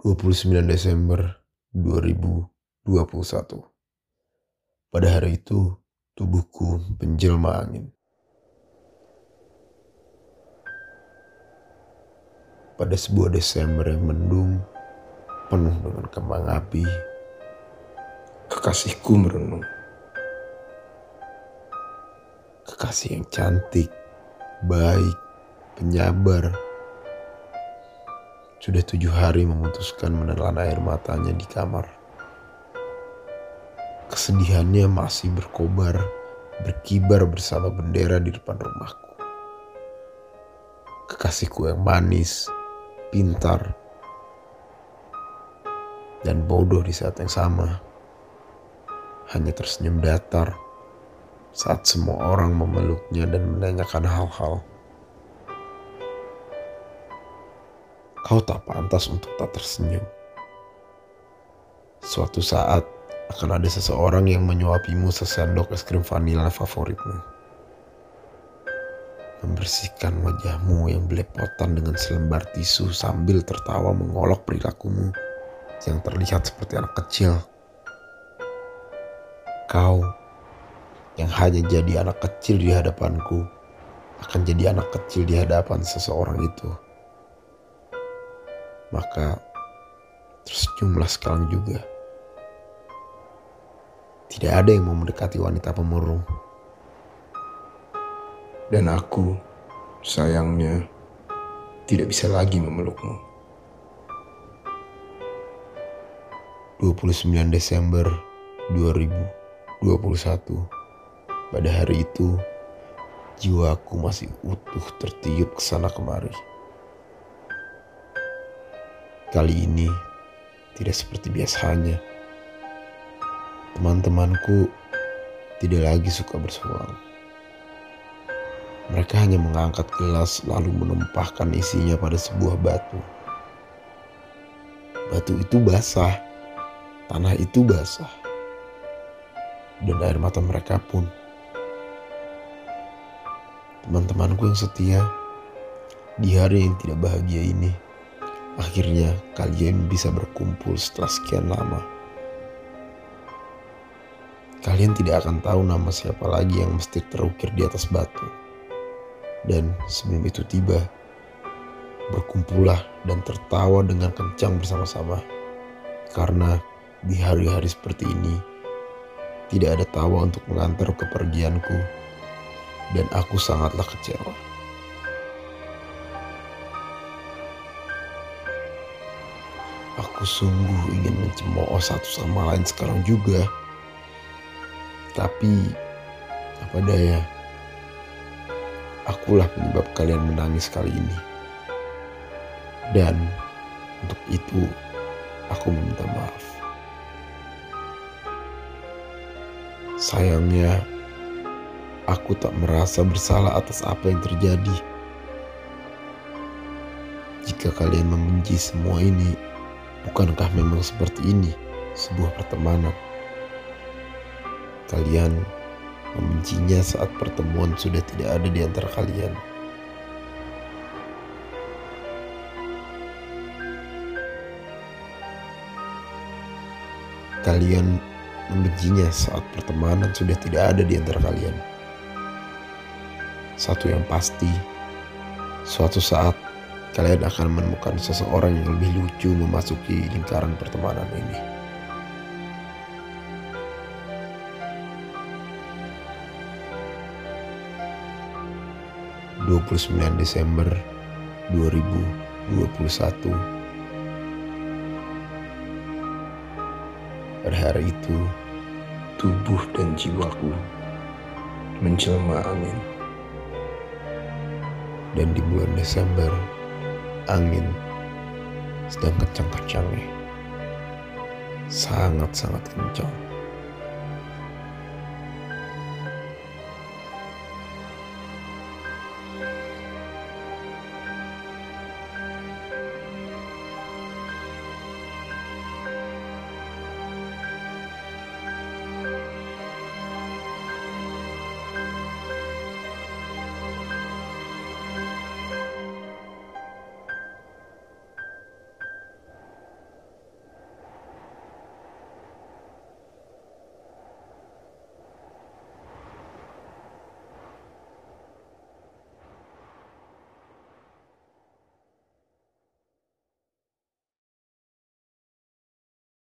29 Desember 2021. Pada hari itu, tubuhku menjelma angin. Pada sebuah Desember yang mendung, penuh dengan kembang api, kekasihku merenung. Kekasih yang cantik, baik, penyabar, sudah tujuh hari memutuskan menelan air matanya di kamar. Kesedihannya masih berkobar, berkibar bersama bendera di depan rumahku. Kekasihku yang manis, pintar, dan bodoh di saat yang sama. Hanya tersenyum datar saat semua orang memeluknya dan menanyakan hal-hal Kau tak pantas untuk tak tersenyum. Suatu saat akan ada seseorang yang menyuapimu sesendok es krim vanila favoritmu. Membersihkan wajahmu yang belepotan dengan selembar tisu sambil tertawa mengolok perilakumu yang terlihat seperti anak kecil. Kau yang hanya jadi anak kecil di hadapanku akan jadi anak kecil di hadapan seseorang itu maka tersenyumlah sekarang juga. Tidak ada yang mau mendekati wanita pemurung. Dan aku, sayangnya, tidak bisa lagi memelukmu. 29 Desember 2021. Pada hari itu, jiwaku masih utuh tertiup ke sana kemari. Kali ini tidak seperti biasanya. Teman-temanku tidak lagi suka bersuara. Mereka hanya mengangkat gelas lalu menumpahkan isinya pada sebuah batu. Batu itu basah, tanah itu basah, dan air mata mereka pun. Teman-temanku yang setia di hari yang tidak bahagia ini Akhirnya kalian bisa berkumpul setelah sekian lama. Kalian tidak akan tahu nama siapa lagi yang mesti terukir di atas batu. Dan sebelum itu tiba, berkumpullah dan tertawa dengan kencang bersama-sama. Karena di hari-hari seperti ini, tidak ada tawa untuk mengantar kepergianku. Dan aku sangatlah kecewa. Aku sungguh ingin mencemooh satu sama lain sekarang juga. Tapi apa daya, akulah penyebab kalian menangis kali ini. Dan untuk itu aku meminta maaf. Sayangnya, aku tak merasa bersalah atas apa yang terjadi. Jika kalian membenci semua ini, Bukankah memang seperti ini sebuah pertemanan? Kalian membencinya saat pertemuan sudah tidak ada di antara kalian. Kalian membencinya saat pertemanan sudah tidak ada di antara kalian. Satu yang pasti, suatu saat kalian akan menemukan seseorang yang lebih lucu memasuki lingkaran pertemanan ini. ...29 Desember 2021... Pada hari itu, tubuh dan jiwaku menjelma angin. Dan di bulan Desember angin sedang kencang-kencangnya. Sangat-sangat kencang.